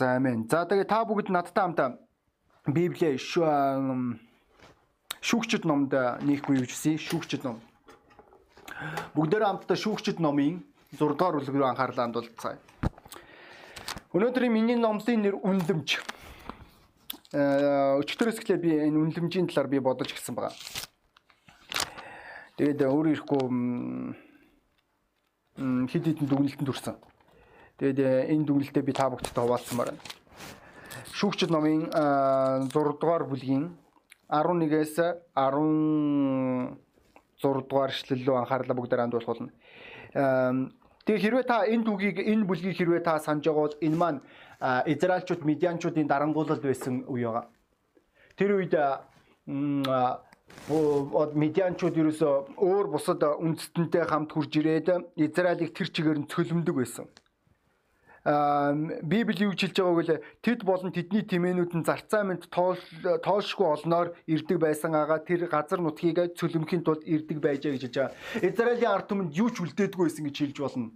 За амин. За тэгээ та бүгд надтай хамтаа Библийг шүүгчд номд нийхгүй гэж үсэ шүүгчд ном. Бүгдээрээ хамтдаа шүүгчд номын 6 дугаар бүлэг рүү анхаарлаа хандуулцгаая. Өнөөдрийн миний номлын нэр үнлэмж. Э өчтөрөөс эхлээ би энэ үнлэмжийн талаар би бодож гисэн байгаа. Тэгээд өөр ирэхгүй хэд хэдэн дүгнэлтэнд хүрсэн. Тэгээд э, энэ дүгнэлтээ би та бүхэдтэй хуваалцмаар байна. Шүүгчд номын 6 дугаар бүлгийн 11-ээс 16 дугаар эшлэл рүү анхаарлаа бүгдээр хандуулах болно. Тэгээ хэрвээ та энэ дүгийг энэ бүлгийг хэрвээ та санаж байгаа бол энэ маань Израильчууд Медианчуудын дарангуулал байсан үе байгаа. Тэр үед медианчууд ерөөсөө өөр бусад үндэстэнтэй хамт хурж ирээд Израилийг тэр чигээр нь цөлмдөг байсан. Библи юу хэлж байгааг л тэд болон тэдний тэмээнүүд нь зарцаа мэд тоолшгүй олноор ирдэг байсан ага тэр газар нутгийг цөлмөхийн тулд ирдэг байжээ гэж хэлж байгаа. Израилийн ард түмэнд юу ч үлдээдгүй байсан гэж хэлж болно.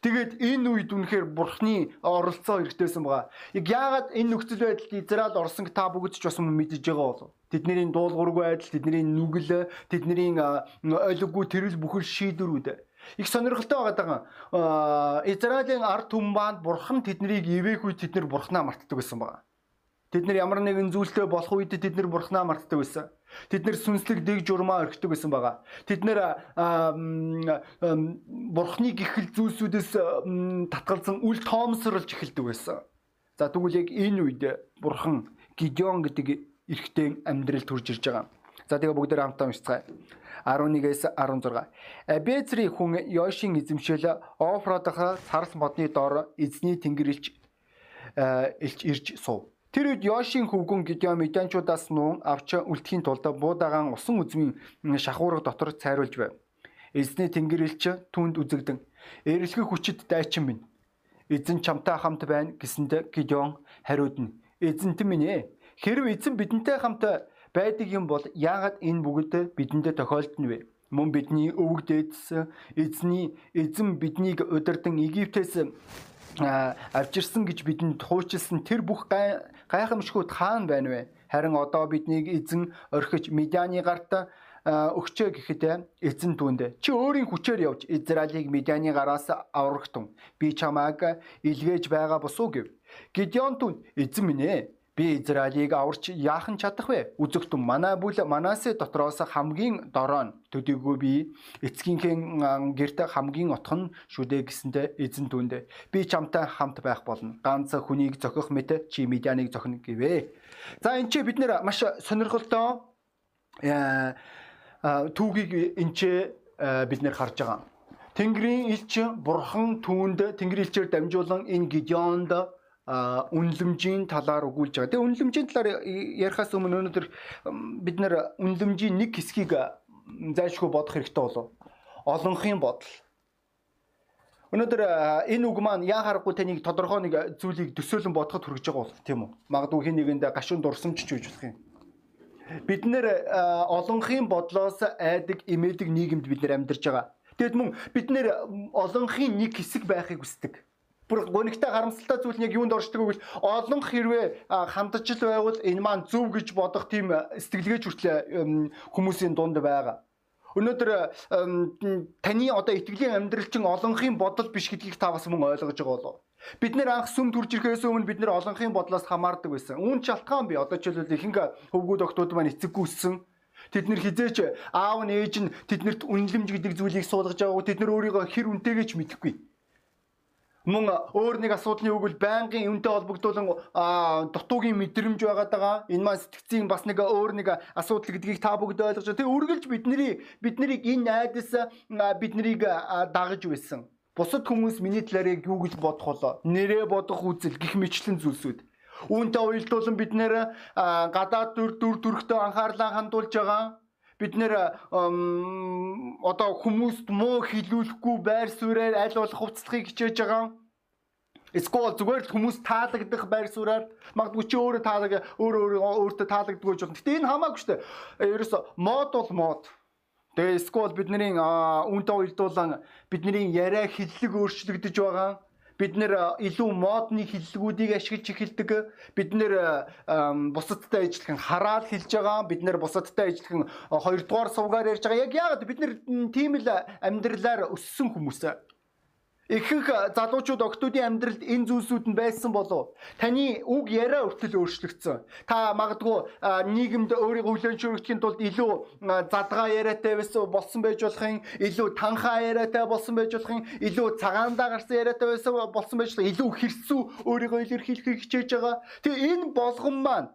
Тэгээд энэ үед үнэхээр бурхны оролцоо хэрэгтэйсэн байгаа. Яг яагаад энэ нөхцөл байдалд Израиль орсон та бүгд ч бас мэдэж байгаа болов. Тэдний дуулуургүй байдал, тэдний нүгэл, тэдний ойлгогүй тэрэл бүхэл шийдвэрүүд их сонирхолтой байгаа даа. Израилийн ард түмэн баанд бурхан тэднийг үед тэд нар бурхнаа мартдаг байсан байгаа. Тэд нар ямар нэгэн зүйлтэй болох үед тэд нар бурхнаа мартдаг байсан. Тэд нэр сүнслэг дэг журмаа орхидог байсан байгаа. Тэд нэр бурхны гихэл зүйлсүүдээс татгалзан үл тоомсорлж эхэлдэг байсан. За тэгвэл яг энэ үед бурхан Гидеон гэдэг эрэгтэй амьдрал төрж ирж байгаа. За тэгээ бүгдээр хамтаа уншицгаая. 11-ээс 16. Абезри хүн Йошин эзэмшил Офродох сарс модны дор эзний тэнгэр илч илч ирж суув. Тэр үед Йошин хөвгүн Гидеон Медианчуудаас нуун авч үлдэхийн тулд буудагаан усан үзмийн шахуурга дотор цайруулж байв. Эзний тэнгэрэлч түнд үзэгдэн эрэлхэх хүчит дайчин минь. Эзэн чамтай хамт байна гэсэнд Гидеон хариудна. Эзэнтэн минь ээ. Хэрв эзэн бидэнтэй хамт байдаг юм бол яагаад энэ бүгд бидэндээ тохиолдно вэ? Мөн бидний өвөг дээдс эзний эзэн биднийг удирдан Египтээс авчирсан гэж бидэнд хуучилсан тэр бүх гайхамшгүй хаан байна вэ? Харин одоо биднийг эзэн орхиж Медианы гарт өгчөө гэхэд эзэн түүнд чи өөрийн хүчээр явж Израилийг Медианы гараас аврагтун. Би чамааг илгээж байгаа босуу гэв. Гидеон түнд эзэн минь ээ Би Израилийг аварч яахан чадах вэ? Үзэгтэн манай бүл Манасе дотроос хамгийн дорой төдийгүй би эцгийнхээ гэрт хамгийн отхон шүдэ гэсэндэ эзэн түндэ би чамтай хамт байх болно. Ганц хүнийг зохих мэт чи медианыг зохино гэвэ. За энэ чи бид нэр маш сонирхолтой түүхийг энэ чи бид нэр харж байгаа. Тэнгэрийн элч бурхан түүнд тэнгэр элчээр дамжуулан энэ Гидеонд үнлэмжийн талаар өгүүлж байгаа. Тэгээ үнлэмжийн талаар ярихаас өмнө өнөөдөр бид нэр үнлэмжийн нэг хэсгийг зайлшгүй бодох хэрэгтэй болов. Олонхын бодол. Өнөөдөр энэ үг маань яа харахгүй таныг тодорхой нэг зүйлийг төсөөлөн бодоход хүрэж байгаа бол тийм үү? Магадгүй хин нэгэнд гашуун дурсамж ч үж болох юм. Бид нэр олонхын бодлоос айдаг, имээдэг нийгэмд бид нэр амьдарч байгаа. Тэгэд мөн бид нэр олонхын нэг хэсэг байхыг хүсдэг бүр гонигтай харамсалтай зүйл нь яг юунд оршдог вэ гэвэл олон хэрвээ хандаж л байвал энэ маань зөв гэж бодох тийм сэтгэлгээч хүртлээ хүмүүсийн дунд байгаа. Өнөөдөр таны одоо итгэлийн амьдралчин олонхын бодол биш гэдгийг та бас мөн ойлгож байгаа болов. Бид нэр анх сүм төрж ирэхээс өмнө бид нэр олонхын бодлоос хамаардаг байсан. Үүн шалтгаан би одоо ч хэлбэл ихэнх хөвгүүд октод маань эцэггүйсэн Тэд нэр хизээч аав нь ээж нь тэднэрт үнэлэмж гэдэг зүйлийг суулгаж байгаагүй тэд нар өөрийгөө хэр үнтэйгээ ч мэдэхгүй. Мөн өөр нэг асуудлын үг бол байнгын үнэтэй холбогдуулан дутуугийн мэдрэмж байгаад байгаа. Энэ маань сэтгцийн бас нэг өөр нэг асуудал гэдгийг та бүгд ойлгож байна. Тэг үргэлж бидний биднийг энэ найдас биднийг дагаж байсан. Бусад хүмүүс миний талаар юу гэж бодох болоо? Нэрээ бодох үзэл гих мэтлэн зүйлсүүд. Үүнтэй уялдуулан бид нэр гадаад дүр дүр төрхтөө анхаарлаа хандуулж байгаа бид нэр одоо хүмүүст муу хилүүлэхгүй байр суурьаар аль болох хувцлахыг хичээж байгаа. Эсвэл зүгээр л хүмүүс таалагдах байр суурьаар магадгүй чи өөрөө тааlag өөр өөр өөртөө таалагддаг гэж болно. Гэтэ энэ хамаагүй шүү дээ. Ерөөсө мод бол мод. Тэгээ эсвэл бидний үүнтэй уялдуулан бидний яриа хиллэг өөрчлөгдөж байгаа. бид нэр илүү модны хиллэгүүдийг ашиглаж эхэлдэг. Бид нэр бусадтай ажиллах хараад хэлж байгаа. Бид нэр бусадтай ажиллах хоёрдугаар сувгаар ярьж байгаа. Яг яагаад бид нэр тийм л амьдралаар өссөн хүмүүс. Ихэнх залуучууд октодын амьдралд энэ зүйлсүүд нь байсан болов. Таны үг яриа өртөл өөрчлөгдсөн. Та магадгүй нийгэмд өөрийгөө хүлээн зөвшөөрөхийн тулд илүү задгаа яриатай байсан болсон байж болох юм, илүү танхаа яриатай болсон байж болох юм, илүү цагаандаа гарсан яриатай байсан болсон байж болох илүү хэрсүү өөрийгөө илэрхийлэхийг хичээж байгаа. Тэгээ энэ болгон маань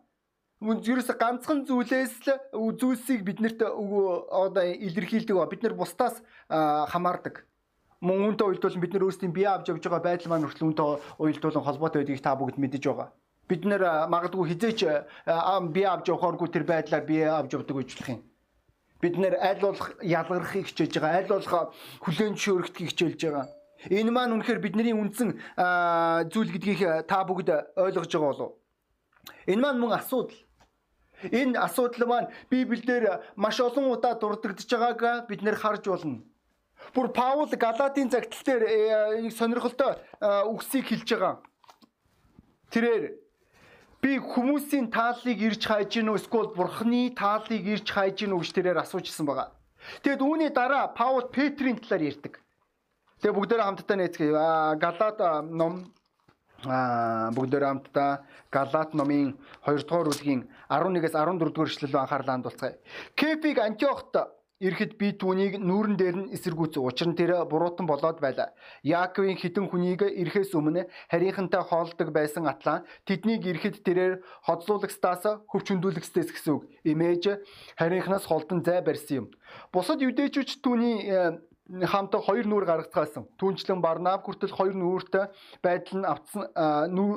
Юурээс ганцхан зүйлээс л зүйлсийг биднэрт одоо илэрхийлдэг ба бид нар бусдаас хамаардаг мөн үүнтэй уялдуулан бид нар өөрсдийн бие авч явж байгаа байдал маань хүртэл үүнтэй уялдуулан холбоотой байдгийг та бүгд мэдэж байгаа. Бид нэр магадгүй хизээч бие авч явахааргүй тэр байдлаар бие авч явдаг үйлчлэх юм. Бид нэр аль болох ялгархыг хичээж байгаа, аль болох хүлэн зөвшөөрөхийг хичээлж байгаа. Энэ маань үнэхээр бидний үндсэн зүйл гэдгийг та бүгд ойлгож байгаа болов. Энэ маань мөн асуудал. Энэ асуудал маань Библиэлд маш олон удаа дурддагдж байгааг бид нэр харж болно. Бүр Паул Галатийн загтал дээр э, нэг сонирхолтой э, үгсийг хэлж байгаа. Тэрээр би хүмүүсийн тааллыг ирж хайж гин үү эсвэл бурхны тааллыг ирж хайж гин үү гэж тэрээр асуужсэн байгаа. Тэгэд үүний дараа Паул Петрийн талаар ярьдаг. Тэгээ бүгдээрээ хамтдаа нээцгээе. Галат ном а бүгдээрээ хамтдаа Галат номын 2 дугаар бүлгийн 11-ээс 14 дугаар эшлэл анхаарлаа хандуулцгаая. Кефиг Антиохт Ирэхэд би түүнийг нүүрэн дээр нь эсэргүүц. Учир нь тэр буруутан болоод байлаа. Яаковын хитэн хүнийг ирэхээс өмнө харийнхантай хоолдог байсан атлаа тэднийг ирэхэд тэрээр хоцлуулагстаас хөвч хөндөөлөхсдээс гэсэн үг. Имэж харийнхнаас холдон зай барьсан юм. Бусад юдэчүүч түүний э, хамт хоёр нүур гаргацгаасан. Түүнчлэн Барнаб хүртэл хоёр нүуртэй байдал нь автсан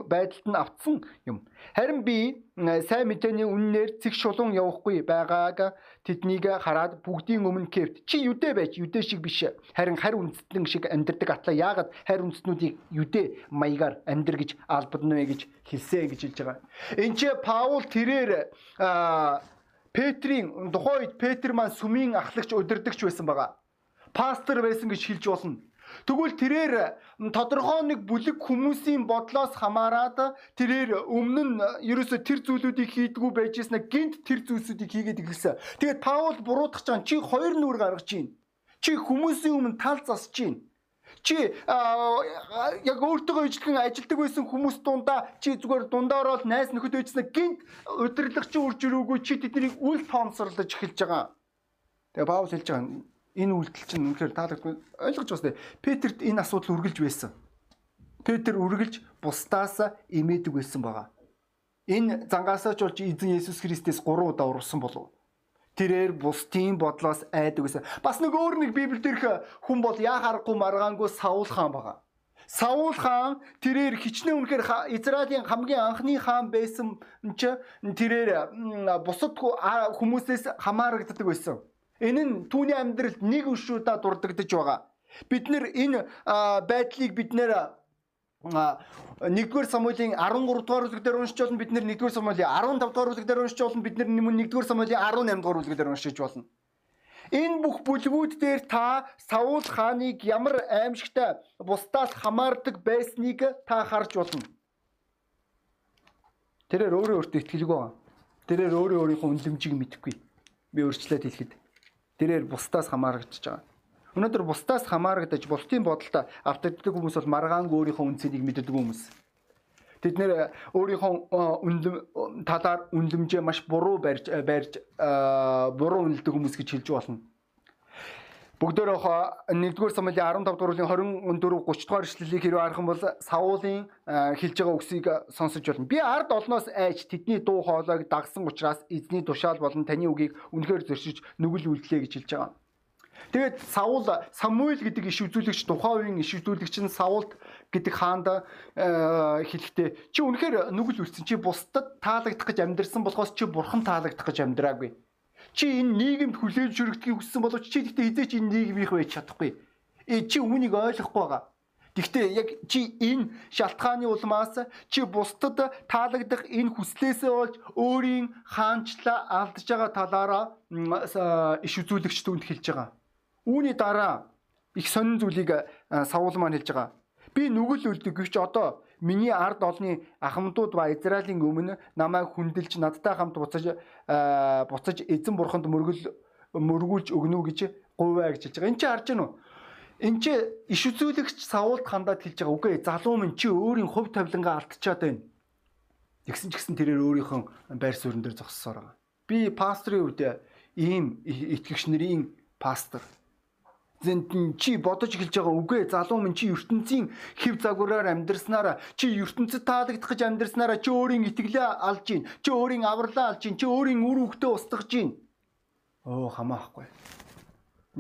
байдалд нь автсан юм. Харин би сайн мэдээний үннээр цэг шулуун явахгүй байгааг тэднийг хараад бүгдийн өмнө кевт чи юдэ байж юдэ шиг биш. Харин харь үндэстэн шиг амьдрдаг атла яагаад харь үндэстнүүдийг юдэ маягаар амьдр гэж албадна вэ гэж хэлсэн гэж хэлж байгаа. Энд чи Паул тэрээр Петрийн тухайн үед Петр маань сүмийн ахлагч удирдахч байсан байгаа пастор байсан гэж хэлж болно. Тэгвэл тэрээр тодорхой нэг бүлэг хүмүүсийн бодлоос хамаарат тэрээр өмнө нь ерөөсө тэр зүйлүүдийг хийдгүү байжсэн гинт тэр зүйлсүүдийг хийгээд игэлсэн. Тэгээд Паул буруутгах чам чи хоёр нүур гаргаж гин. Чи хүмүүсийн өмнө тал засж гин. Чи яг өөртөө ижилхэн ажилдаг байсан хүмүүс дундаа чи зүгээр дундаа ороод найс нөхөд байжсэн гинт удирдлагч үрж ирүүгүй чи тэднийг үл тоомсорлож эхэлж байгаа. Тэгээ Паул хэлж байгаа энэ үйлдэл чинь үнэхээр таалагдгүй ойлгож байна. Петерт энэ асуудал үргэлж байсан. Петр үргэлж бусдаас имээдэг байсан байгаа. Энэ зангаасаач болж эзэн Есүс Христээс 3 удаа урсан болов. Тэрээр бусдын бодлоос айдаг байсан. Бас нэг өөр нэг Библиэд ирэх хүн бол яа харахгүй маргаангүй Саул хаан байгаа. Саул хаан тэрээр хичнээн үнэхээр Израилийн хамгийн анхны хаан байсан ч тэрээр бусад хүмүүсээс хамаарагддаг байсан. Энэ нь түүний амьдралд нэг өшрүүдэ дурддагдж байгаа. Бид нэр энэ байдлыг бид нэр 1-р Самуэлийн 13 дугаар бүлэг дээр уншиж болно. Бид нэр 1-р Самуэлийн 15 дугаар бүлэг дээр уншиж болно. Бид нэр 1-р Самуэлийн 18 дугаар бүлэг дээр уншиж болно. Энэ бүх бүлгүүд дээр та Саул хааныг ямар аимшигтай бусдаас хамаардаг байсныг та харж болно. Тэрээр өөрөө өөртөө итгэлгүй байгаа. Тэрээр өөрөө өөрийнхөө үнэлэмжийг мэдэхгүй. Би өөрчлөөд хэлэхэд тэрээр бусдаас хамаарагдчихж байгаа. Өнөөдөр бусдаас хамаарагдаж бусдын бодолтой автагддаг хүмүүс бол маргаанг өөрийнхөө үнцнийг мэддэг хүмүүс. Тэд нэр өөрийнхөө үнлэм талаар үнлэмжээ маш буруу барьж барьж буруу үнэлдэг хүмүүс гэж хэлж болно. Бүгдөө 1-р Самуэлийн 15 дугаар бүлгийн 24 30 дугаар эшлэлийг хэрэг харах юм бол Саулын хэлж байгаа үгсийг сонсож болно. Би ард олноос айж тэдний дуу хоолойг дагсан учраас эзний тушаал болон таны үгийг үнэхээр зөрчиж нүгэл үлдлээ гэж хэлж байгаа. Тэгээд Саул Самуэль гэдэг иш үзүүлэгч тухайн үеийн иш үзүүлэгч нь Саулт гэдэг хаанд хэлэхдээ чи үнэхээр нүгэл үлдсэн чи бусдад таалагдах гэж амьдрсан болохоос чи бурхан таалагдах гэж амьдраагүй Чи энэ нийгэмд хүлээж шүрэгдэхийг хүссэн боловч чи гэхдээ хизээч энэ нийгмийнх байж чадахгүй. Э чи үүнийг ойлгохгүй байгаа. Гэхдээ яг чи энэ шалтгааны улмаас чи бусдад таалагдах энэ хүслээсээ болж өөрийн хаанчлаа алдж байгаа талаараа иш үзүүлэгч түнд хэлж байгаа. Үүний дараа их сонин зүйлийг Саул маань хэлж байгаа. Би нүгэл үлдэг гэвч одоо миний ард олны ахмадууд ба Израилийн өмнө намайг хүндэлж надтай хамт буцаж буцаж эзэн бурханд мөргөл мөргүүлж өгнө үү гэж гуйваа гэж хэлж байгаа. Энд чи харж байна уу? Энд чи иш үзүүлэгч Саулд хандаад хэлж байгаа. Үгүй залуу минь чи өөрийн хувь тавилангаа алдчихад байна. Тэгсэн ч гэсэн тэрээр өөрийнхөө байр суурин дээр зогссоор байгаа. Би пастрын үед ийм итгэгч нарын пастор зэнтэн чи бодож эхэлж байгаа үгүй залуу минь чи ертөнцийн хэв загвараар амьдрснараа чи ертөнцид таалагдах гэж амьдрснараа чи өөрийн итгэлээ алж гин чи өөрийн авралаа алж гин чи өөрийн үр хөвгтөө устгах гин. Оо хамаахгүй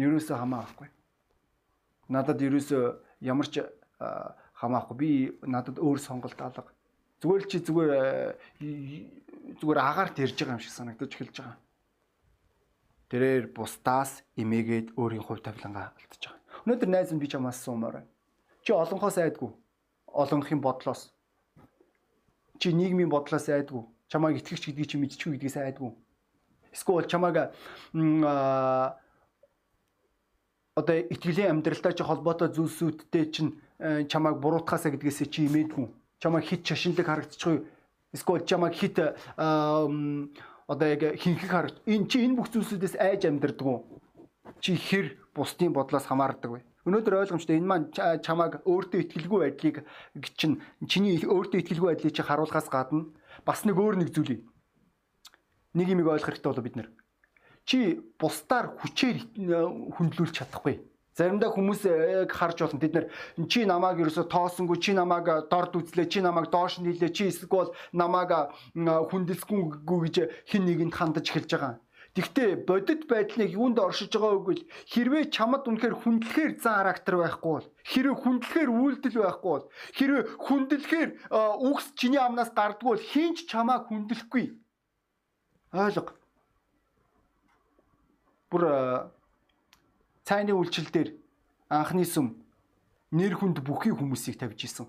ерөөсөө хамаахгүй надад ерөөсөө ямар ч хамаахгүй би надад өөр сонголт алга. Зүгээр чи зүгээр зүгээр агаарт ярьж байгаа юм шиг санагдаж эхэлж байгаа тэрээр бусдаас эмээгээд өөрийн хувь тавилангаа алдаж байгаа. Өнөөдөр найз минь би чамаас суумаар байна. Чи олонхоос айдгүй. Олонхын бодлоос. Чи нийгмийн бодлоос айдгүй. Чамайг итгэгч гэдгийг чи мэдчихгүй гэдгээс айдгүй. Эсвэл чамайг одоо итгэлийн амьдралтай чи холбоотой зүйлсүүдтэй чинь чамайг буруутгаасаа гэдгээсээ чи имээдгүй. Чамайг хит шашинлаг харагдчихгүй. Эсвэл чамайг хит одоо яг хинхэг харагд. Энэ чи энэ бүх зүйлсүүдээс айж амьдэрдэг үү? Чи хэр бусдын бодлоос хамаардаг вэ? Өнөөдөр ойлгомжтой энэ маань чамааг өөртөө ихтгэлгүй байдлыг чинь чиний өөртөө ихтгэлгүй байдлыг чи харуулахаас гадна бас нэг өөр нэг зүйлий. Нэг юм ойлгох хэрэгтэй болоо бид нэр. Чи бусдаар хүчээр хүндлүүлж чадахгүй Заримдаа хүмүүс э, харж болно. Бид нар чи намааг ерөөсө тоосонгүй, чи намааг э, дорд үзлээ, чи намааг доош нь хийлээ, чи эсвэл намааг э, хүндэлсгүйгүй гэж хин нэгэнд хандаж эхэлж байгаа. Тэгвэл бодит байдлыг юунд оршиж байгаа үгүй л хэрвээ чамд үнэхээр хүндлэхээр зан характер байхгүй бол хэрвээ хүндлэхээр үйлдэл байхгүй бол хэрвээ хүндлэхээр үгс чиний амнаас гардггүй бол хинч чамаа хүндлэхгүй. Ойлго. Бүр цайны үйлчлэл дээр анхны сүм нэр хүнд бүхий хүмүүсийг тавьж исэн.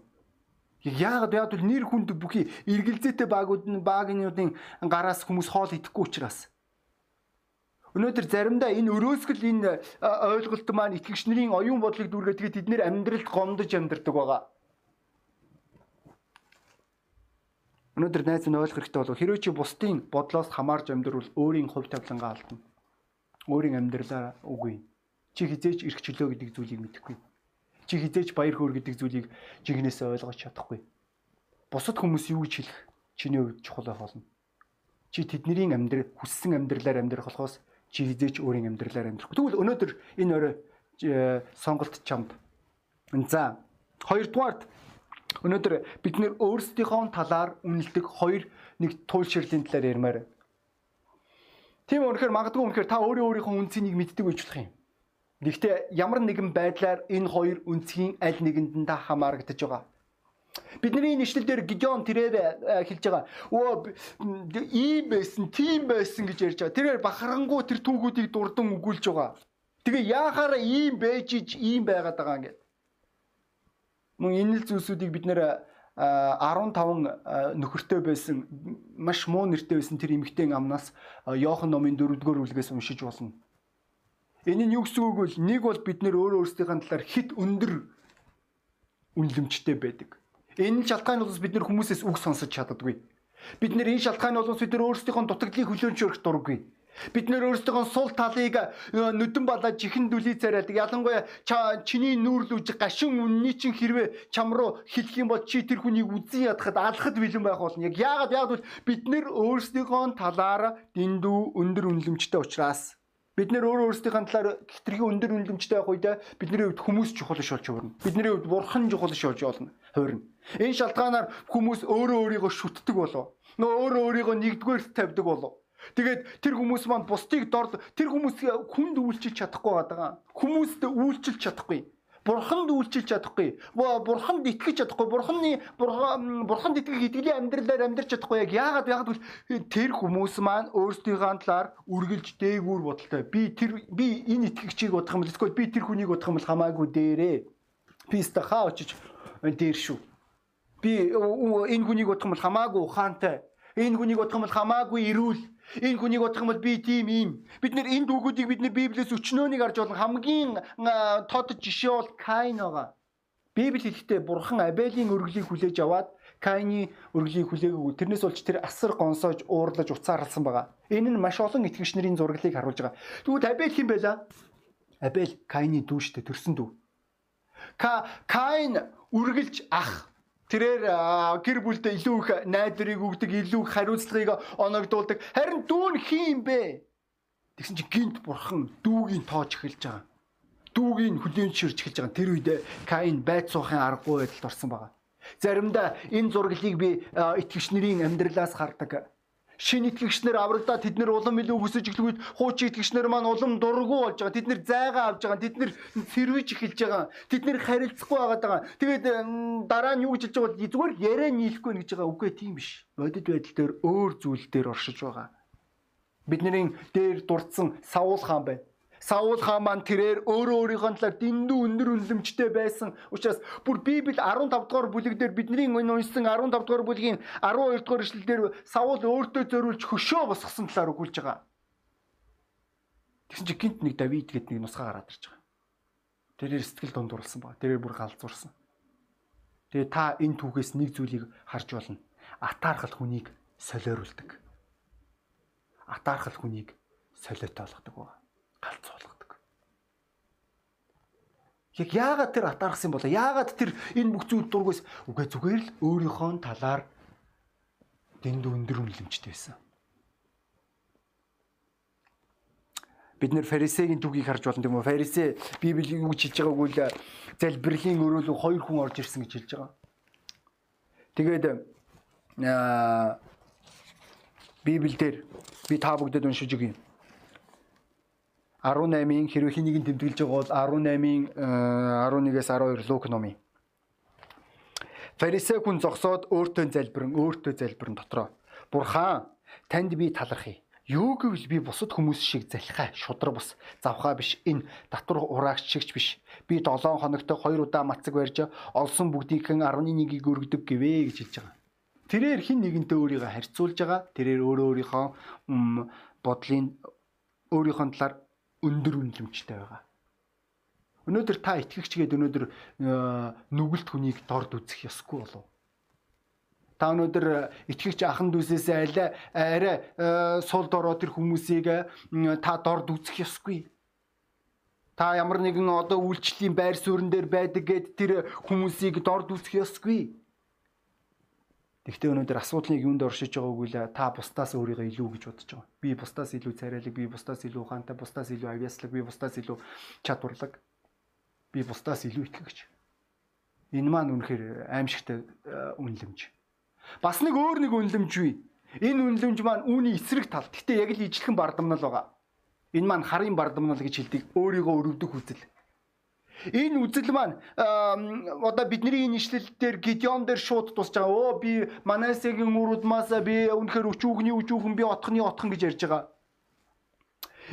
Яагаад яад бол нэр хүнд бүхий эргэлзээтэй багууд нь багнуудын гараас хүмүүс хоол идэхгүй учраас. Өнөөдөр заримдаа энэ өрөөсгөл энэ ойлголт маань итгэгч нарын оюун бодлыг дүүргээ тэгээд тэд нэр амьдралд гомдож амьдардаг байгаа. Өнөөдөр найз нь ойлгох хэрэгтэй бол хэрвээ чи бусдын бодлоос хамаарч амьдрал өөрийн хувь тавилангаа алдна. Өөрийн амьдралаа үгүй Чи хизээч эрх чөлөө гэдэг зүйлийг мэдэхгүй. Чи хизээч баяр хөөр гэдэг зүйлийг жигнэсээ ойлгож чадахгүй. Бусад хүмүүс юу гэж хэлэх чиний хувьд чухал байх болно. Чи тэдний амьдрал хүссэн амьдралаар амьдрах болохоос чи хизээч өөрийн амьдралаар амьдрахгүй. Тэгвэл өнөөдөр энэ орой э, сонголт чамд. За хоёрдугаарт өнөөдөр бид нэр өөрсдийнхөө талаар үнэлдэг хоёр нэг туйлширлын талаар ярмаар. Тийм үнэхээр магадгүй үнэхээр та өөрөө өөрийнхөө үнцнийг мэддэг байж болох юм. Гэхдээ ямар нэгэн байдлаар энэ хоёр үнцгийн аль нэгэнд нь та хамаарагдаж байгаа. Бидний нэшлэл дээр Гидеон тэрээр э, хэлж байгаа. Өө ийм байсан, тийм байсан гэж ярьж байгаа. Тэрээр бахархангуу тэр түүхүүдийг дурдан өгүүлж байгаа. Тэгээ яахаараа ийм байж иж ийм байгаад байгаа юм гээд. Мөн энэ л зүйлсүүдийг бид нэр 15 нөхөртэй байсан маш муу нэртэй байсан тэр эмэгтэй амнаас Йохан номын 4-р бүлгээс уншиж болно. Энэ нь юу гэсэн үг вэ? Нэг бол бид нөр өөрөө өөрсдийнхээ талаар хит өндөр үнэлэмжтэй байдаг. Энэ шалтгаан бол бид нэр хүмүүсээс үг сонсож чаддаггүй. Бид нэр энэ шалтгаан бол бид нэр өөрсдийнхөө дутагдлыг хүлээн зөвшөөрөх дурггүй. Бид нэр өөрсдийнхөө сул талыг э, нүдэн балаа чихэн дүлий царайдаг. Ялангуяа чиний нүүрлүүж гашин үнний чин хэрвээ чам руу хэлэх юм бол чи тэр хүнийг үзэн ядахад алхад бэлэн байх болно. Яг яагаад яагаад бид нэр өөрсдийнхөө талаар дэндүү өндөр үнэлэмжтэй учраас Бид нэр өөрөө өөрсдийнхээ талаар хитрхи өндөр үнэлэмжтэй байх үед бидний хувьд хүмүүс чухал ш болж хувирна. Бидний хувьд бурхан чухал ш болж болно. Хувирна. Энэ шалтгаанаар хүмүүс өөрөө өөрийгөө шүтдэг болов. Нөө өөрөө өөрийгөө нэгдүгээр тавьдаг болов. Тэгээд тэр хүмүүс маань бусдыг дор тэр хүмүүс хүнд үйлчилж чадахгүй байгаа. Хүмүүст үйлчилж чадахгүй бурханд үйлчилж чадахгүй. Бурханд итгэж чадахгүй. Бурханы бурханд итгэх итгэлийн амьдралаар амьдрч чадахгүй. Яг яагаад яагаад тэр хүмүүс маань өөрсдийнхөө талаар үргэлж дээгүүр бодолтой. Би тэр би энэ итгэгчийг бодох юм бол эсвэл би тэр хүнийг бодох юм бол хамаагүй дээрээ. Писта хаа очиж дээр шүү. Би энэ хүнийг бодох юм бол хамаагүй ухаантай. Энэ хүнийг бодох юм бол хамаагүй эрүүл Энэ хүнийг бодох юм бол би тийм юм. Бид нэр энэ дүүгүүдийг бид нэр Библиэс өчнөөнийг харж болно. Хамгийн тод жишээ бол Каин байгаа. Библи хэлэхдээ бурхан Абелийн өргөлийг хүлээж аваад Каины өргөлийг хүлээгүү. Тэрнээс болж тэр асар гонсоож уурлаж уцаарлсан байгаа. Энэ нь маш олон итгэгч нарын зураглыг харуулж байгаа. Тэгвэл Абель хэн байлаа? Абель Каины дүү шүү дээ, төрсөн дүү. Ка Каин үргэлж ах тэрээр гэр бүлдээ илүү их найдрыг өгдөг, илүү их хариуцлагыг оногдуулдаг. Харин дүү нь хин юм бэ? Тэгсэн чинь гинт бурхан дүүгийн тоож эхэлж байгаа дүүгийн хүлээн ширж эхэлж байгаа. Тэр үед Каин байд суухын аргагүй байдалд орсон байгаа. Заримдаа энэ зураглыг би итгэгч нарын амьдралаас хардаг. Шинэ итгэгчнэр аврагдаа тэд нэр улам илүү хүсэж эхлэхэд хуучин итгэгчнэр маань улам дургу болж байгаа. Тэд нэр зайгаа авж байгаа. Тэд нэр сэрвэж эхэлж байгаа. Тэд нэр харилцахгүй байгаад байгаа. Тэгээд дараа нь юу гэж хэлж байгаа бол зүгээр яриа нийлэхгүй гэж байгаа. Үгүй тийм биш. Бодит байдал дээр өөр зүйл дээр оршиж байгаа. Бидний дээр дурдсан Саул хаан байна Саул хаан маань тэрээр өөрөө өөрийнхөө талаар дэндүү өндөр үнэлэмжтэй байсан учраас бүр Библи 15 дугаар бүлэг дээр бидний уншсан 15 дугаар бүлгийн 12 дугаар эшлэлдэр Саул өөртөө зориулж хөшөө босгосон талаар өгүүлж байгаа. Тэгсэн чинь гинт нэг Давид гэдэг нэг нусгаа гараад ирж байгаа. Тэрээр сэтгэл дундурлсан баг. Тэрээр бүр галзуурсан. Тэгээ та энэ түүхээс нэг зүйлийг харж болно. Атаархал хүнийг солиоруулдаг. Атаархал хүнийг солиотой болгодог байна галзуулгадаг. Яг яагаад тэр атаархсан болоо? Яагаад тэр энэ бүх зүйл дургүйс үгүй зүгээр л өөрийнхөө талаар дэнд өндөр үнэлэмжтэй байсан. бид нэр фарисегийн түүхийг харж болно тийм үү? Фарисе Библи юу гэж хэлж байгааг үл залбирлын өрөөлөг хоёр хүн орж ирсэн гэж хэлж байгаа. Тэгээд аа Библиэлд би та бүгдэд уншиж өгье. 18-ийн хэрвээ хэнийг нь тэмдэглэж байгаа бол 18-ийн 11-ээс 12 Лук номын. Фарисей хүн зогсоод өөртөө залбирэн өөртөө залбирэн дотроо. Бурхан танд би талархъя. Юу гэвэл би бусад хүмүүс шиг залхаа шудраг бус завхаа биш энэ татвар ураагч шигч биш. Би 7 хоногт 2 удаа мацаг барьж олсон бүгдийнхэн 11-ийг өргөдөг гэвэ гэж хэлж байгаа. Тэрээр хин нэгэнтэй өөрийгөө харьцуулж байгаа. Тэрээр өөрөө өөрийнхөө бодлын өөрийнхөө талаар өндөр үнэлэмжтэй байгаа. Өнөөдөр та итгэгч гээд өнөөдөр э, нүгэлт хүнийг дорд үзэх ёсгүй болов. Та өнөөдөр э, итгэгч ахан дүүсээс арай арай э, сул дороо тэр хүмүүсийг та дорд үзэх ёсгүй. Та ямар нэгэн одоо үйлчлэлийн байр суурин дээр байдаг гэд тэр хүмүүсийг дорд үзэх ёсгүй. Тэгвэл өнөөдөр асуудлыг юунд оршиж байгааг үл та бусдаас өөрийгөө илүү гэж бодож байгаа. Би бусдаас илүү царайлаг, би бусдаас илүү ухаантай, бусдаас илүү авьяаслаг, би бусдаас илүү чадварлаг. Би бусдаас илүү итгэгч. Энэ маань үнэхээр аимшигтай э, үнэлэмж. Бас нэг өөр нэг үнэлэмж бий. Энэ үнэлэмж маань үүний эсрэг тал. Гэтэ яг л ижлэхэн бардамнал байгаа. Энэ маань харын бардамнал гэж хэлдэг. Өөрийгөө өрөвдөх үзэл. Энэ үзэл маань одоо бидний энэ ишлэл дээр Гидеон дээр шууд тусч байгаа. Оо би Манасегийн үрудмаас би үнэхээр өчүүхний өчүүхэн би отхны отхон гэж ярьж байгаа.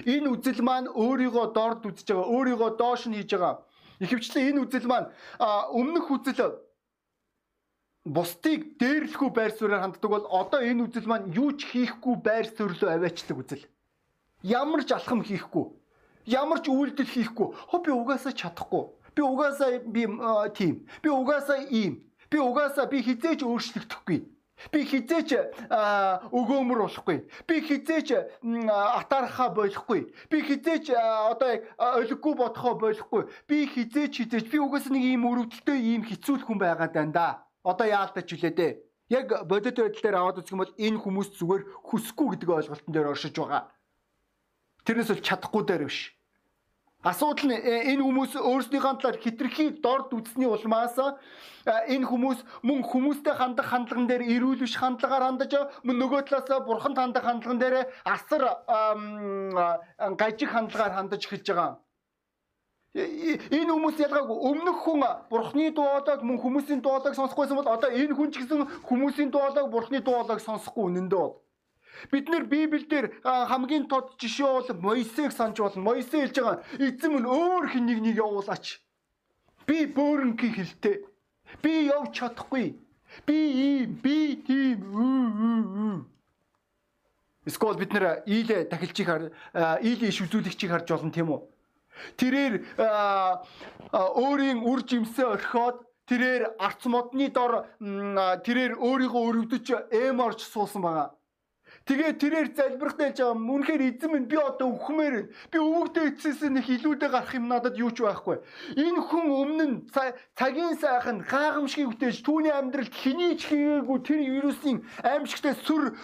Энэ үзэл маань өөрийгөө дорд үзэж байгаа. Өөрийгөө доош нь хийж байгаа. Ихэвчлэн энэ үзэл маань өмнөх үзэл бусдыг дээрлэхгүй байр суурьаар ханддаг бол одоо энэ үзэл маань юу ч хийхгүй байр суурьлөө аваачдаг үзэл. Ямар ч алхам хийхгүй ямар ч үйлдэл хийхгүй. Хөө би угаасаа чадахгүй. Би угаасаа би тийм. Би угаасаа ийм. Би угаасаа би хизээч өөрчлөгдөхгүй. Би хизээч өгөөмөр болохгүй. Би хизээч атаархаа болохгүй. Би хизээч одоо олиггүй бодохоо болохгүй. Би хизээч хизээч би угаасаа нэг ийм өрөвдөлтөй ийм хэцүү хүн байгаад байна да. Одоо яалтач үлээ дээ. Яг бодит байдал дээр аваад үзэх юм бол энэ хүмүүс зүгээр хүсэхгүй гэдэг ойлголтон дээр оршиж байгаа. Тэрнээс бол чадахгүй дээр биш. Асуудал нь э, энэ хүмүүс өөрсдийнхөө талаар хитрхи дорд үзсний улмаас э, энэ хүмүүс мөн хүмүүстэй хандах хандлаган дээр эрүүл биш хандлагаар хандаж мөн нөгөө талаас бурхан хандах хандлаган дээр асар гажиг хандлагаар хандаж эхэлж байгаа. Э, энэ хүмүүс ялгаагүй өмнөх хүн бурхны дуулааг мөн хүмүүсийн дуулааг сонсохгүйсэн бол одоо энэ хүн ч гэсэн хүмүүсийн дуулааг бурхны дуулааг сонсохгүй үнэндээ бол Бид нэр Библиэлд хамгийн тод жишээ бол Моисег санаж болно. Моисе хэлж байгаа эзэн минь өөр хэнийг нэг явуулаач. Би бөөрөнгийн хэлтэй. Би явж чадахгүй. Би ийм, би тийм. Эсвэл бид нэр ийлэ дахилчийг хар ийлэ иш үзүүлэгчийг харж болно тийм үү? Тэрээр өөрийн үр жимсээ орхиод тэрээр арц модны дор тэрээр өөрийгөө өрөвдөж эм орж суусан байгаа. Тэгээ тэрээр залбирахтай байж байгаа. Үнэхээр эзэн минь би одоо өхмээр байна. Би өвөгдөө эцэс нэг илүүдэ гарах юм надад юу ч байхгүй. Энэ хүн өмнө нь цагийн сайхан гайхамшигыг үтээж түүний амьдралд хэний ч хийгээгүй тэр вирусын аимшигтай сүр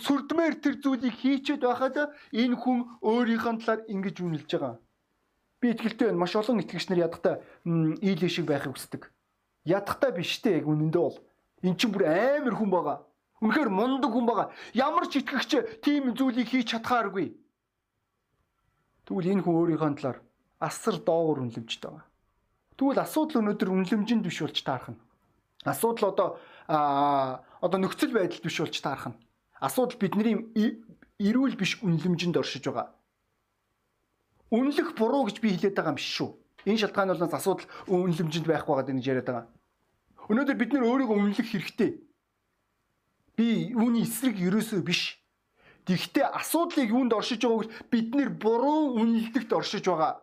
сүрдмээр тэр зүйлийг хийчихэд байхад энэ хүн өөрийнхөө талаар ингэж үнэлж байгаа. Би итгэлтэй байна. Маш олон итгэгч нар ядахта ийл шиг байхыг хүсдэг. Ядахта биш те яг үнэндээ бол. Эн чинь бүр амар хүн байгаа. Үнэхээр мундаг хүн байгаа. Ямар ч итгэгч тийм зүйлийг хийж чадхааргүй. Тэгвэл энэ хүн өөрийнхөө талаар асар доогуур үнэлэмжтэй байгаа. Тэгвэл асуудал өнөөдөр үнэлэмжинд биш болж таарах нь. Асуудал одоо а одоо нөхцөл байдалд биш болж таарах нь. Асуудал бидний эрүүл биш үнэлэмжинд оршиж байгаа. Үнэлэх буруу гэж би хэлээд байгаа юм шүү. Энэ шалтгаанаас асуудал үнэлэмжинд байхгүй байгаа гэж яриад байгаа. Өнөөдөр бид нөр өөрийгөө үнэлэх хэрэгтэй. Би үүний эсрэг ерөөсөө биш. Тэгвэл асуудлыг юунд оршиж байгааг бид нэр буруу үнэлдэгт оршиж байгаа.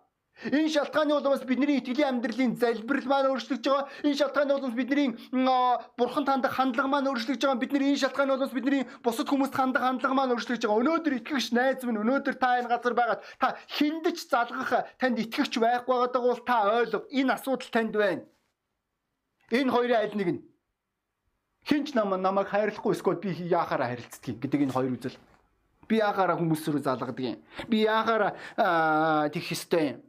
Энэ шалтгааны улмаас бидний итгэлийн амьдралын залбирал маань өөрчлөгдөж байгаа. Энэ шалтгааны улмаас бидний бурхан тандах хандлага маань өөрчлөгдөж байгаа. Бидний энэ шалтгааны улмаас бидний бусад хүмүүст хандах хандлага маань өөрчлөгдөж байгаа. Өнөөдөр итгэгч найз минь өнөөдөр та энэ газар байгаад та хиндэж залгах танд итгэгч байхгүй байгаа бол та ойлго. Энэ асуудал танд байна. Энэ хоёрын аль нэг нь Хинч нам намайг хайрлахгүй эсвэл би яахаараа харилцдаг гэдэг энэ хоёр үзэл. Би яахаараа хүмүүс рүү залгадаг юм. Би яахаараа тэгэх ёстой юм.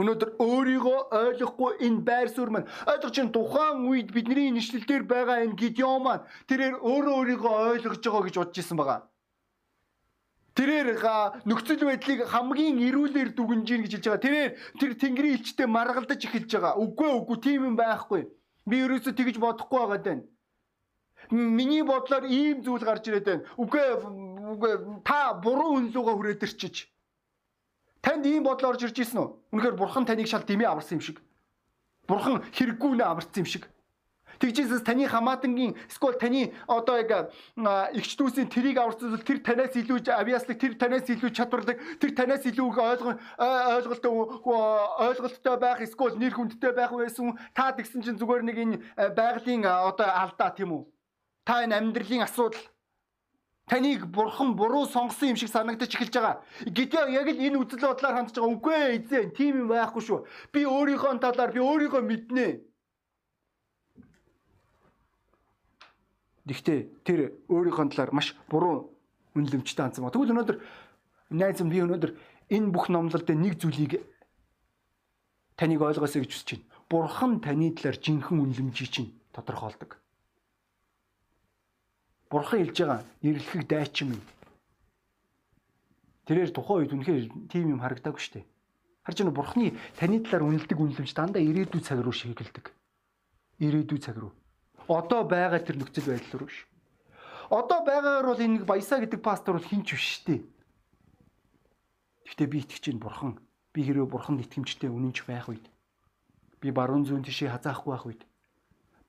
Өнөөдөр өөрийгөө ойлгохгүй энэ байр суурь маань ойлгож чинь тухайн үед бидний нэшлэл дээр байгаа энэ Гидеон маань тэрээр өөрөө өөрийгөө ойлгож байгаа гэж бодож исэн байгаа. Тэрээр нөхцөл байдлыг хамгийн эрүүлэр дүгнэж гин гэж хэлж байгаа. Тэрээр тэр тэнгэрийн элчтэй маргалдаж эхэлж байгаа. Үгүй үгүй тийм юм байхгүй. Би ерөөсөө тэгж бодохгүй байгаад байна. Миний бодлоор ийм зүйл гарч ирээд байна. Үгүй үгүй та буруу үнлүүгээ хүрээд ирчиж. Танд ийм бодол орж ирж ирсэн үү? Үнэхээр бурхан таныг шал дэмий аварсан юм шиг. Бурхан хэрэггүй нэ аварсан юм шиг. Тэгжээс таны хамаатангийн эсвэл таны одоо яг эгч дүүсийн тэрийг аварцвал тэр танаас илүү авиаслаг тэр танаас илүү чадварлаг тэр танаас илүү ойлгон ойлголттой ойлголттой байх эсвэл нэр хүндтэй байх байсан та тэгсэн чинь зүгээр нэг энэ байгалийн одоо алдаа тийм үү та энэ амьдралын асуудал таныг бурхан буруу сонгосон юм шиг санагдаж эхэлж байгаа. Гэтэл яг л энэ үзэл бодлоор хандж байгаа үгүй эзэн тийм юм байхгүй шүү. Би өөрийнхөө талаар би өөрийгөө мэднэ. Гэхдээ тэр өөрийнхөө талаар маш буруу үнэлэмжтэй хандсан ба. Тэгвэл өнөөдөр найз минь би өнөөдөр энэ бүх номлолд нэг зүйлийг таныг ойлгосоо гэж хүсэж байна. Бурхан таны талаар жинхэнэ үнэлэмжийг чинь тодорхойлдог. Бурхан хэлж байгаа эрлэхийг дайчин минь. Тэрээр тухайн үед үнэхээр тийм юм харагдаагүй шүү дээ. Харж байна Бурханы таны талаар үнэлдэг үнэлэмж дандаа ирээдүй цаг руу шигэлдэг. Ирээдүй цаг руу одоо байгаа тэр нөхцөл байдал руу ш. Одоо байгаагаар бол энэ баясаа гэдэг пастор бол хинч биш штэ. Гэхдээ би итгэж чинь бурхан. Би хэрвээ бурханд итгэмжтэй үнэнч байх үед би баруун зүүн тишээ хазаахгүй байх үед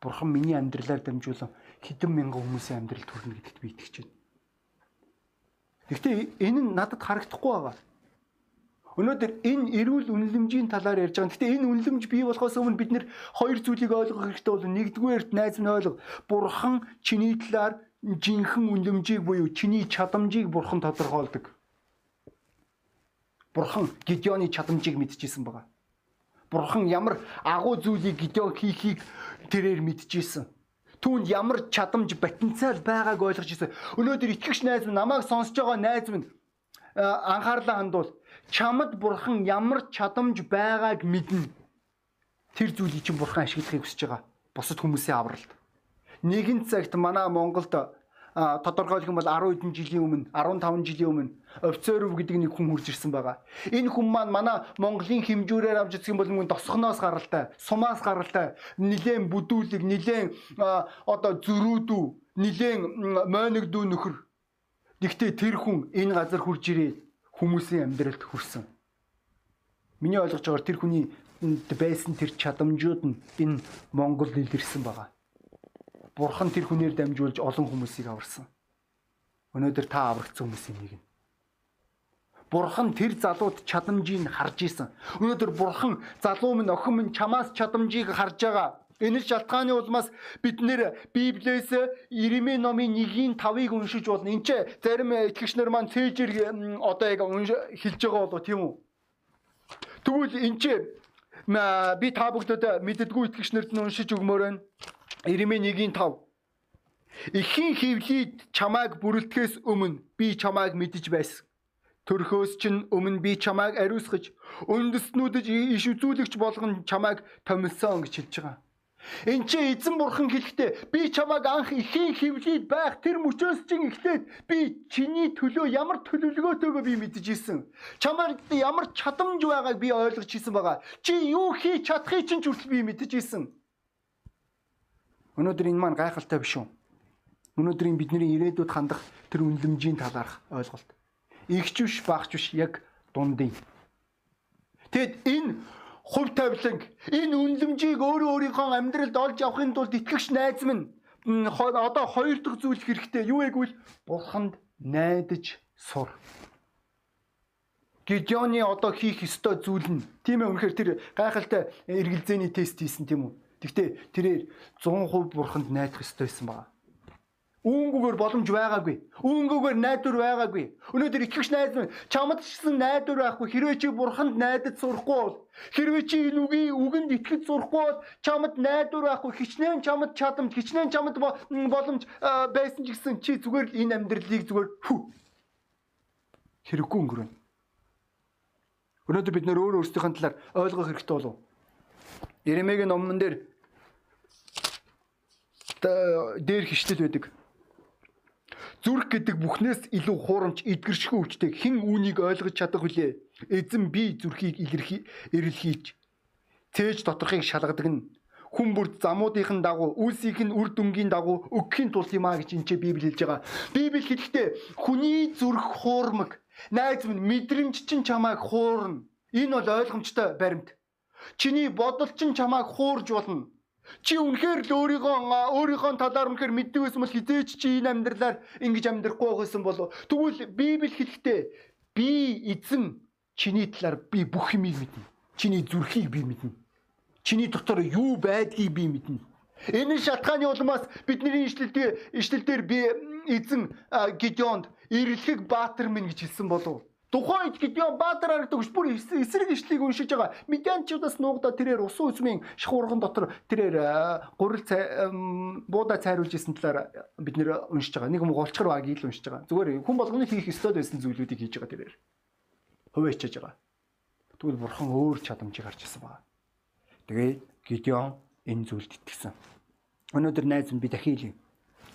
бурхан миний амьдралаар дамжуулан хэдэн мянган хүмүүсийн амьдралд хүрнэ гэдэгт би итгэж байна. Гэхдээ энэ нь надад харагдахгүй байгаа. Өнөөдөр энэ эрүүл үнэлэмжийн талаар ярьж байгаа. Гэхдээ энэ үнэлэмж бий болохоос өмнө бид нэр хоёр зүйлийг ойлгох хэрэгтэй бол нэгдүгээрт найз нь ойлго. Бурхан чиний талаар жинхэнэ үнэлэмжийг буюу чиний чадамжийг бурхан тодорхойлдог. Бурхан Гидеоны чадамжийг мэдчихсэн байгаа. Бурхан ямар агуу зүйлийг Гидеон хийхийг тэрээр мэдчихсэн түүнд ямар чадамж потенциал байгааг ойлгож ирсэн. Өнөөдөр итгэгч найз минь намайг сонсож байгаа найз минь анхаарлаа хандуул чамд бурхан ямар чадамж байгааг мэднэ. Тэр зүйлийг чинь бурхан ашиглахыг хүсэж байгаа. Бусад хүмүүсийн авралт. Нэгэн цагт манай Монголд тодорхойлох юм бол 10 хэдэн жилийн өмнө 15 жилийн өмнө Овцоров гэдэг нэг хүн хурж ирсэн байгаа. Энэ хүн маань манай Монголын хэмжүүрээр авч юм бол мөн тосхноос гаралтай, сумаас гаралтай, нилээн бүдүүлэг, нилээн одоо зөрүүдүү, нилээн мойногдүү нөхөр. Гэхдээ тэр хүн энэ газар хурж ирээд хүмүүсийн амьдралд хүрсэн. Миний ойлгож байгаагаар тэр хүний байсан тэр чадамжууд нь энэ Монгол илэрсэн байгаа. Бурхан тэр хүнээр дамжуулж олон хүмүүсийг аварсан. Өнөөдөр та аврагдсан хүмүүсийн нэг нь. Бурхан тэр залууд чадамжийг харж исэн. Өнөөдөр бурхан залуу минь охин минь чамаас чадамжийг харж байгаа. Энэ шалтгааны улмаас бид нэр Библиэс Иремийн номын 1-ийн 5-ыг уншиж болно. Энд ч зарим итгэгчнэр маань цээжэр одоо яг хэлж байгаа болоо тийм үү? Тэгвэл энд ч би та бүхэнд мэддэггүй итгэгчнэрд нь уншиж өгмөр байна. Иремийн 1-ийн 5 Ихийн хөвлөд чамайг бүрэлдэхээс өмнө би чамайг мэдэж байсан. Төрхөөс чинь өмнө би чамайг ариусгаж, үндэснүүдэд иш үзүүлэгч болгон чамайг томилсон гэж хэлж байгаа. Энд чи эзэн бурхан хэлэхдээ би чамайг анх ихийн хөвлөд байх тэр мөчөөс чинь эхлээд би чиний төлөө ямар төлөвлөгөөтэйгөө би мэдэж исэн. Чамайг ямар чадамж байгааг би ойлгож исэн байгаа. Чи юу хийж чадахыг чинь ч хүртэл би мэдэж исэн. Өнөөдөр энэ маань гайхалтай биш үү? Өнөөдрийн бидний ирээдүйд хандах тэр үнлэмжийн талаарх ойлголт. Игч биш багч биш яг дундын. Тэгэд энэ хувь тавиланг энэ үнлэмжийг өөрөө өөрийнхөө амьдралд олж авахын тулд итгэгч найз минь одоо хоёр дахь зүйл хэрэгтэй юу эгвэл бурханд найдаж сур. Гидеоны одоо хийх ёстой зүйл нь тийм ээ үнэхээр тэр гайхалтай эргэлзээний тест хийсэн тийм үү. Гэхдээ тэрээр 100% бурханд найдах ёстой байсан байна. Үүнгүүгээр боломж байгаагүй. Үүнгүүгээр найдвар байгаагүй. Өнөөдөр итгэгч найз минь чамд чсэн найдвар байхгүй. Хэрвээ чи бурханд найдаж сурахгүй бол хэрвээ чи энэ үгийн үгэнд итгэж сурахгүй бол чамд найдвар байхгүй. Хичнээн чамд чадамж, хичнээн чамд боломж байсан ч гэсэн чи зүгээр энэ амьдралыг зүгээр хүү хэрэггүй өнгөрөн. Өнөөдөр бид нөр өөр өөрсдийнхээ талаар ойлгох хэрэгтэй болов. Иремегийн номнон дээр дээр хичлэл байдаг Зүрх гэдэг бүхнээс илүү хуурамч эдгэршгүй өвчтэй хэн үүнийг ойлгож чадах вүлээ? Эзэн би зүрхийг эрэлхийж цээж доторхыг шалгадаг нь хүн бүр замуудынхын дагуу үлсийнх нь үр дүнгийн дагуу өгөхийн тул юм а гэж энэ Библи хэлж байгаа. Библи хэлэхдээ хүний зүрх хуурмаг найз минь мэдрэмж чинь чамайг хуурна. Энэ бол ойлгомжтой баримт. Чиний бодол чинь чамайг хуурж болно. Чи үнэхээр л өөрийгөө өөрийнхөө талаар үнэхээр мэддэг байсан бол хизээч чи энэ амьдралаар ингэж амьдрахгүй байсан болов. Тэгвэл Библи хэлэхдээ би эзэн чиний талаар би бүх юмыг мэднэ. Чиний зүрхийг би мэднэ. Чиний дотор юу байдгийг би мэднэ. Энэ шалтгааны улмаас бидний ишлэлдээ ишлэлдэр би эзэн Гидеонд ирлэх баатар минь гэж хэлсэн болов. Тухайн үед Гидеон баатар харагдаг биш бүр эсрэг ишлийг уншиж байгаа. Медианчуудаас нуугдаа тэрээр усан үзмийн шахуурган дотор тэрээр гурил буудаа цайруулж исэн талаар бид нэр уншиж байгаа. Нэг юм голчгор баг ил уншиж байгаа. Зүгээр хүн болгоны хийх ёстой байсан зүйлүүдийг хийж байгаа тэрээр. Хувээчж байгаа. Тэгвэл бурхан өөр чадамжийг харж ирсэн байна. Тэгээд Гидеон энэ зүйлд итгэсэн. Өнөөдөр найз минь би хэлье.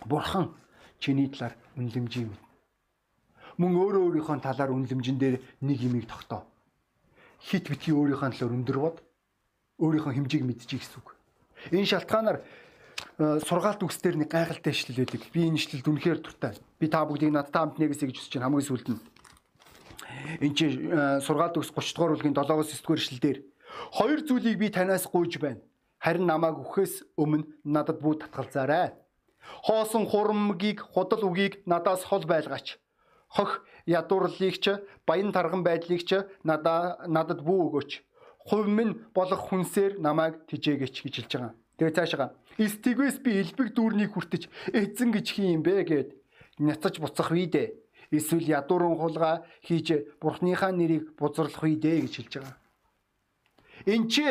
Бурхан чиний талаар үнлэмжийг мэд мөн өөрөө өөрийнхөө талаар үнлэмжин дээр нэг юмыг тогтоо. Хит битгий өөрийнхөө талаар өндөр бод өөрийнхөө хэмжээг мэдчихий гэсэн үг. Энэ шалтгаанаар э, сургаалт үгсдэр нэг гайхалтай ишлэл байдаг. Би энэ ишлэлд үнэхээр дуртай. Би та бүгдийг надтай хамт нэгсэ гэж хүсэж байна хамгийн сүүлд нь. Энд чи э, сургаалт үгс 30 дугаар бүлгийн 7-оос 9 дугаар ишлэлдэр хоёр зүйлийг би танаас гуйж байна. Харин намайг өгөхөөс өмнө надад бүү татгалзаарай. Хоосон хурамгийг худал үгийг надаас хол байлгаач хох ядуурлыг ч баян тарган байдлыг ч надаа надад бүү өгөөч. Хувь минь болох хүнсээр намайг тижээгэж гэж хэлж байгаа. Тэгээ цаашаа стигвэс би элбэг дүүрнийг хүртэж эзэн гэж хий юм бэ гэд няцаж буцах вий дээ. Эсвэл ядуурын хулгай хийж бурхныхаа нэрийг бузарлах вий дээ гэж хэлж байгаа. Энд чи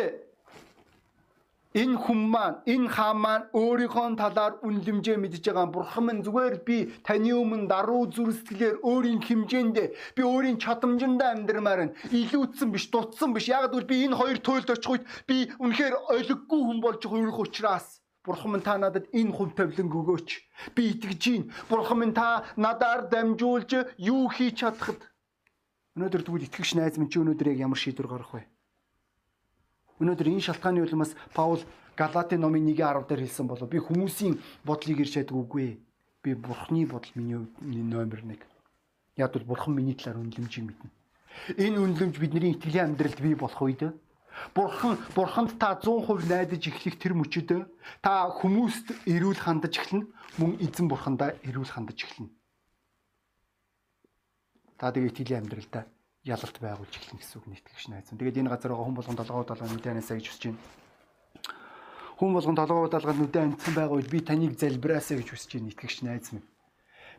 энэ хүн маань энэ хаан маань өөрийнхөө талаар үнлэмжээ мэдж байгаа бурхан минь зүгээр би таны өмнө даруй зүрсгэлээр өөрийн хэмжээнд би өөрийн чадамжиндаа амьдрмаар нь илүүдсэн биш дутсан биш яг гэвэл би энэ хоёр туйлд очих үед би үнэхээр олиггүй хүн болж байгаа учраас Бурхан минь та надад энэ хувь тавилан өгөөч. Би итгэж гин. Бурхан минь та надаар дамжуулж юу хийж чадахад. Өнөөдөр тэгвэл итгэгч найз минь чи өнөөдөр яг ямар шийдвэр гаргах вэ? Өнөөдөр энэ шалтгааны улмаас Паул Галатын номын 1:10 дээр хэлсэн болов би хүмүүсийн бодлыг ирж чаддаггүй. Би бурхны бодол миний номер 1. Яг бол бурхан миний талаар үнэлэмжийг мэднэ. Энэ үнэлэмж бидний итгэлийн амьдралд бий болох үед Бурхан бурханд та 100% найдаж эхлэх тэр мөчөд та хүмүүст эрүүл хандаж эхэлнэ. Мөн эзэн бурхандаа эрүүл хандаж эхэлнэ. Та тэгээ итгэлийн амьдралдаа ялалт байгуулж эхэлнэ гэсэн үг нийтгэгч найз. Тэгээд энэ газар байгаа хүн болгон толгой удаалгаа нүдэнээс гэж хүсэж байна. Хүн болгон толгой удаалгаа нүдэн амтсан байгаа үед би таныг залбираасаа гэж хүсэж байна нийтгэгч найз минь.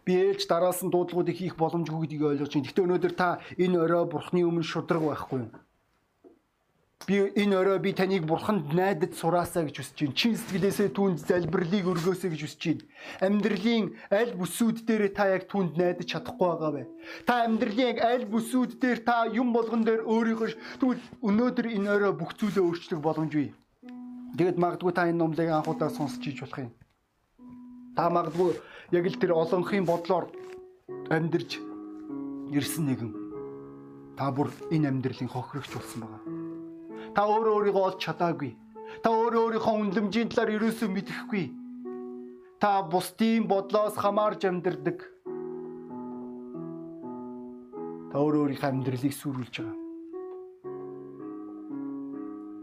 Би ээлж дараас нь дуудлагуудыг хийх боломжгүй гэдгийг ойлгож байна. Гэхдээ өнөөдөр та энэ орой бурхны өмнө шудраг байхгүй юу? Би энэ орой би таныг бурханд найдаж сураасаа гэж хүсэж байна. Чин сэтгэлээсээ түүнд залбирлыг өргөөсэй гэж хүсэж байна. Амьдралын аль бүсүүд дээр та яг түүнд найдаж чадахгүй байгаа бай. Та амьдралын яг аль бүсүүд дээр та юм болгон дээр өөрийгөө тэгвэл өнөөдөр энэ орой бүх зүйлээ өөрчлөх боломж бий. Тэгэд магадгүй та энэ номлыг анхудаа сонсч иж болох юм. Та магадгүй яг л тэр олонхын бодлоор амьдарч ирсэн нэгэн та бүр энэ амьдралын хохирогч болсон байгаа. Та өөрөө өөрийгөө олж чадаагүй. Та өөрөө өөрийнхөө үнлэмжийн талаар ерөөсөө мэдэхгүй. Та бусдын бодлоос хамаарж амьдардаг. Та өөрөө өөрийнхөө амьдралыг сүрүүлж байгаа.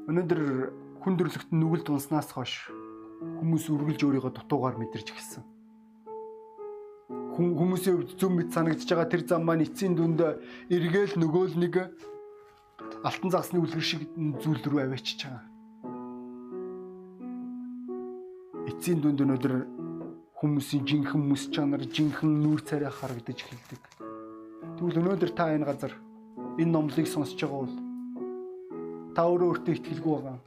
Өнөөдөр хүндрэлт нүгэл дунснаас хойш хүмүүс үргэлж өөрийгөө дутуугаар мэдэрч гисэн. Хүмүүсийн хувьд зөв мэд санагдж байгаа тэр зам маань эцсийн дүнд эргээл нөгөө л нэг алтан загсны үлгэр шиг зүйл рүү аваачиж байгаа. Эцсийн дүнд өнөөдөр хүмүүсийн жинхэнэ мэс чанар, жинхэнэ нүүр царай харагдаж эхэлдэг. Тэгвэл өнөөдөр та энэ газар энэ номлыг сонсож байгаа бол та өөрөө өөртөө итгэлгүй байгаа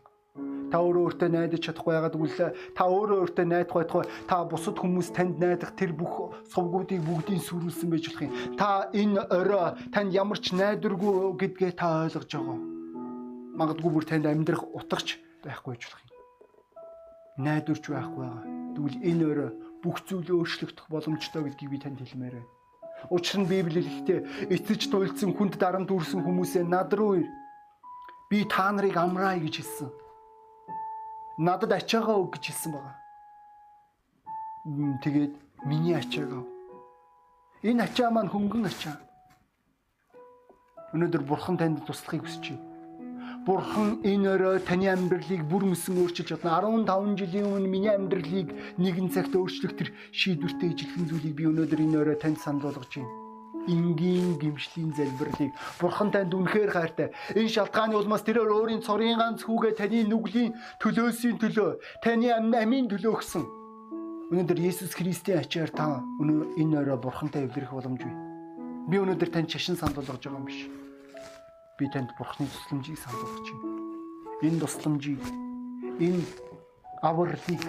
Та өөрөө өөртөө найдаж чадахгүй ягаад гэвэл та өөрөө өөртөө найдах байтугай та бусад хүмүүс танд найдах тэр бүх сувгуудыг бүгдийг сүрүүлсэн байж болох юм. Та энэ орой танд ямар ч найдваргүй гэдгээ та ойлгож байгаа. Магадгүй бүр танд амьдрах утгач байхгүй байж болох юм. Найдварч байхгүй байгаа. Тэгвэл энэ орой бүх зүйл өөрчлөгдөх боломжтой гэдгийг би танд хэлмээр байна. Учир нь Библи хэлэхдээ эцэж туйлдсан хүнд дарамт үрсэн хүмүүсээ над руу би та нарыг амраая гэж хэлсэн надад ачаагаа өг гэж хэлсэн байгаа. Тэгээд миний ачааг ав. Энэ ачаа маань хөнгөн ачаа. Өнөөдөр бурхан танд туслахыг хүсэж байна. Бурхан энэ өрөө таны амьдралыг бүр мөсөн өөрчилж чадна. 15 жилийн өмнө миний амьдралыг нэгэн цагт өөрчлөх тэр шийдвэртэй ижилхэн зүйлийг би өнөөдөр энэ өрөө танд санал болгож байна энгийн гимшлийн залбирлыг бурхан танд үнэхээр хайртай. Энэ шалтгааны улмаас тэрээр өөрийн цорын ганц хүүгээ таны нүглийн төлөөсийн төлөө, таны амийн төлөө өгсөн. Өнөөдөр Есүс Христийн ачаар та өнөө энэ орой бурхантай эвлэрэх боломжгүй. Би өнөөдөр танд шашин санал болгож байгаа юм биш. Би танд бурхны тусламжийг санал болгож байна. Энэ тусламжийг энэ авралыг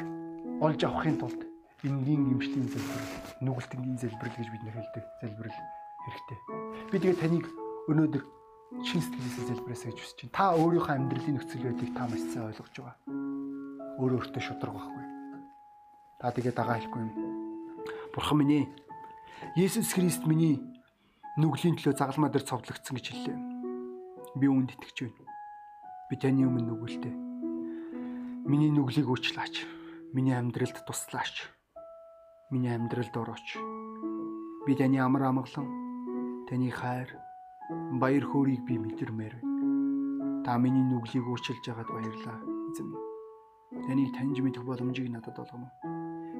олж авахын тулд энгийн гимшлийн залбирал, нүгэлтэнгийн залбирал гэж бид нэр хэлдэг. Залбирал хэрэгтэй. Би тэгээ таныг өнөөдөр чин сэтгэлээсээ залбираасаа гэж хүсэж байна. Та өөрийнхөө амьдралын нөхцөл байдлыг та маш сайн ойлгож байгаа. Өөрөө өөртөө шудраг байхгүй. Та тэгээ дагаа хэлэхгүй юм. Бурхан минь ээ. Есүс Христ миний нүглийн төлөө загалмаа дээр цовдлогдсон гэж хэллээ. Би үүнд итгэж байна. Би таны өмнө нүгэлтэй. Миний нүглийг уучлаач. Миний амьдралд туслаач. Миний амьдралд орооч. Би таны амар амгалан Таны хайр, баяр хөөргийг би мэдэрмээр байна. Та миний нүглийг өөрчилж байгаад баярлаа. Эзэн. Таныг таньж мэдэх боломжийг надад олгоно.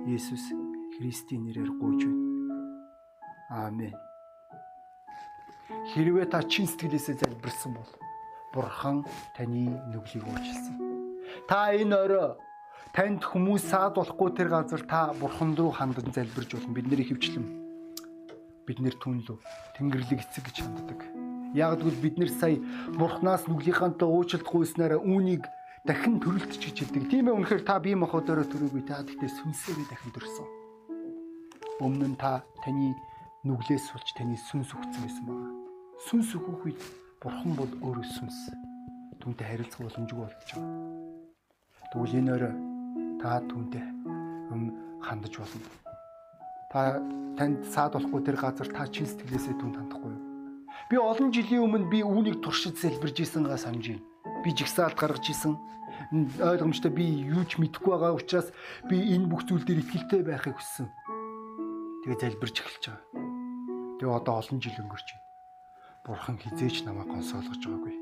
Есүс Христийн нэрээр гуйж байна. Аамен. Хэрвээ та чин сэтгэлээсээ залбирсан бол Бурхан таны нүглийг өөрчилсөн. Та энэ орой танд хүмүүс саад болохгүй тэр газар та Бурхан руу хандан залбирж болно. Бидний хөвчлэн бид нэр түнлүү тэнгэрлэг эцэг гэж ханддаг. Яг тэгвэл бид нэр сая бурхнаас нүглийнхантай уучлалтгүйснээр үүнийг дахин төрөлтч гэж хэлдэг. Тийм ээ үнэхээр та бие махбодороо төрөөгүй та гэхдээ сүнсээрээ дахин төрсөн. Өмнө нь та таны нүглээс сулж таны сүнс өгсөн байсан байна. Сүнс өгөх үед бурхан бол өөрөө сүнс. Түүнтэй харилцах боломжгүй байгаа. Тэгвэл энэ өрөө та түүнтэй хандаж болно та танд саад болохгүй тэр газар та чин сэтгэлээсээ түн хандахгүй юу? Би олон жилийн өмнө би үүнийг туршиж залбирж ийсэнгаа санаж байна. Би жигсаалт гаргаж ийсэн. Ойлгомжтой би юу ч мэдэхгүй байгаа учраас би энэ бүх зүйл дээр итгэлтэй байхыг хүссэн. Тэгээ залбирч эхэлж байгаа. Тэгээ одоо олон жил өнгөрч байна. Бурхан хизээч намайг гонсоолгож байгаагүй.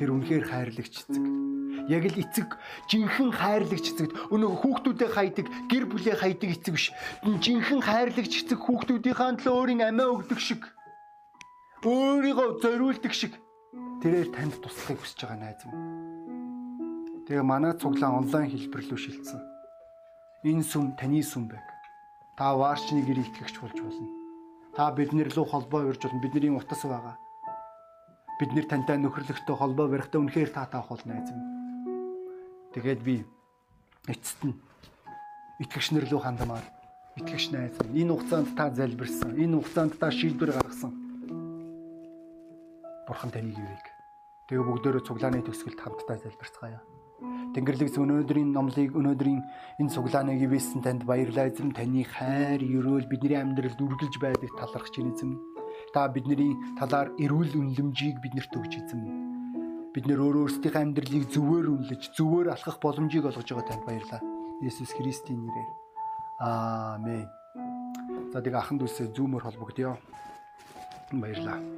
Тэр үнэхээр хайрлагч эцэг яг л эцэг жинхэнэ хайрлагч эцэг өнөө хүүхдүүдэд хайдаг гэр бүлээ хайдаг эцэг биш жинхэнэ хайрлагч эцэг хүүхдүүдийнхээ төлөө өөрийн амиа өгдөг шиг өөрийгөө зориулдаг шиг тэрээр танд туслахыг хүсэж байгаа найз минь. Тэгээ манай цуглаан онлайн хэлбэр рүү шилжсэн. Энэ сүм таны сүм байг. Та ваарчны гэр итгэгч болж болно. Та биднэр лөө холбоо өрж болно. Бидний утас байгаа. Бид нэр тантай нөхөрлөгтөө холбоо барихтаа үнэхээр та таах бол найз минь. Тэгээд би эцэст нь итгэгч нар рүү хандмаар итгэгч найз энэ хугацаанд та залбирсан. Энэ хугацаанд та шийдвэр гаргасан. Бурхан таныг юуийг. Тэгээ бүгдөө цуглааны төсгөлд хамтдаа залбирцгаая. Тэнгэрлэг өнөөдрийн номлыг өнөөдрийн энэ цуглааныг ивэсэн танд баярлалаа эзэм таны хайр, ерөөл бидний амьдралд үргэлж байдаг байна эзэм. Та бидний талаар эрүүл үнлэмжийг биднэрт өгч эзэм. Бид нөр өөрсдийнхээ амьдралыг зөвөр үнэлж, зөвөр алхах боломжийг олгож байгаа танд баярлалаа. Есүс Христийн нэрээр. Аамен. За тэгээ ахын дүүсээ зүүмөр холбогдъё. Баярлалаа.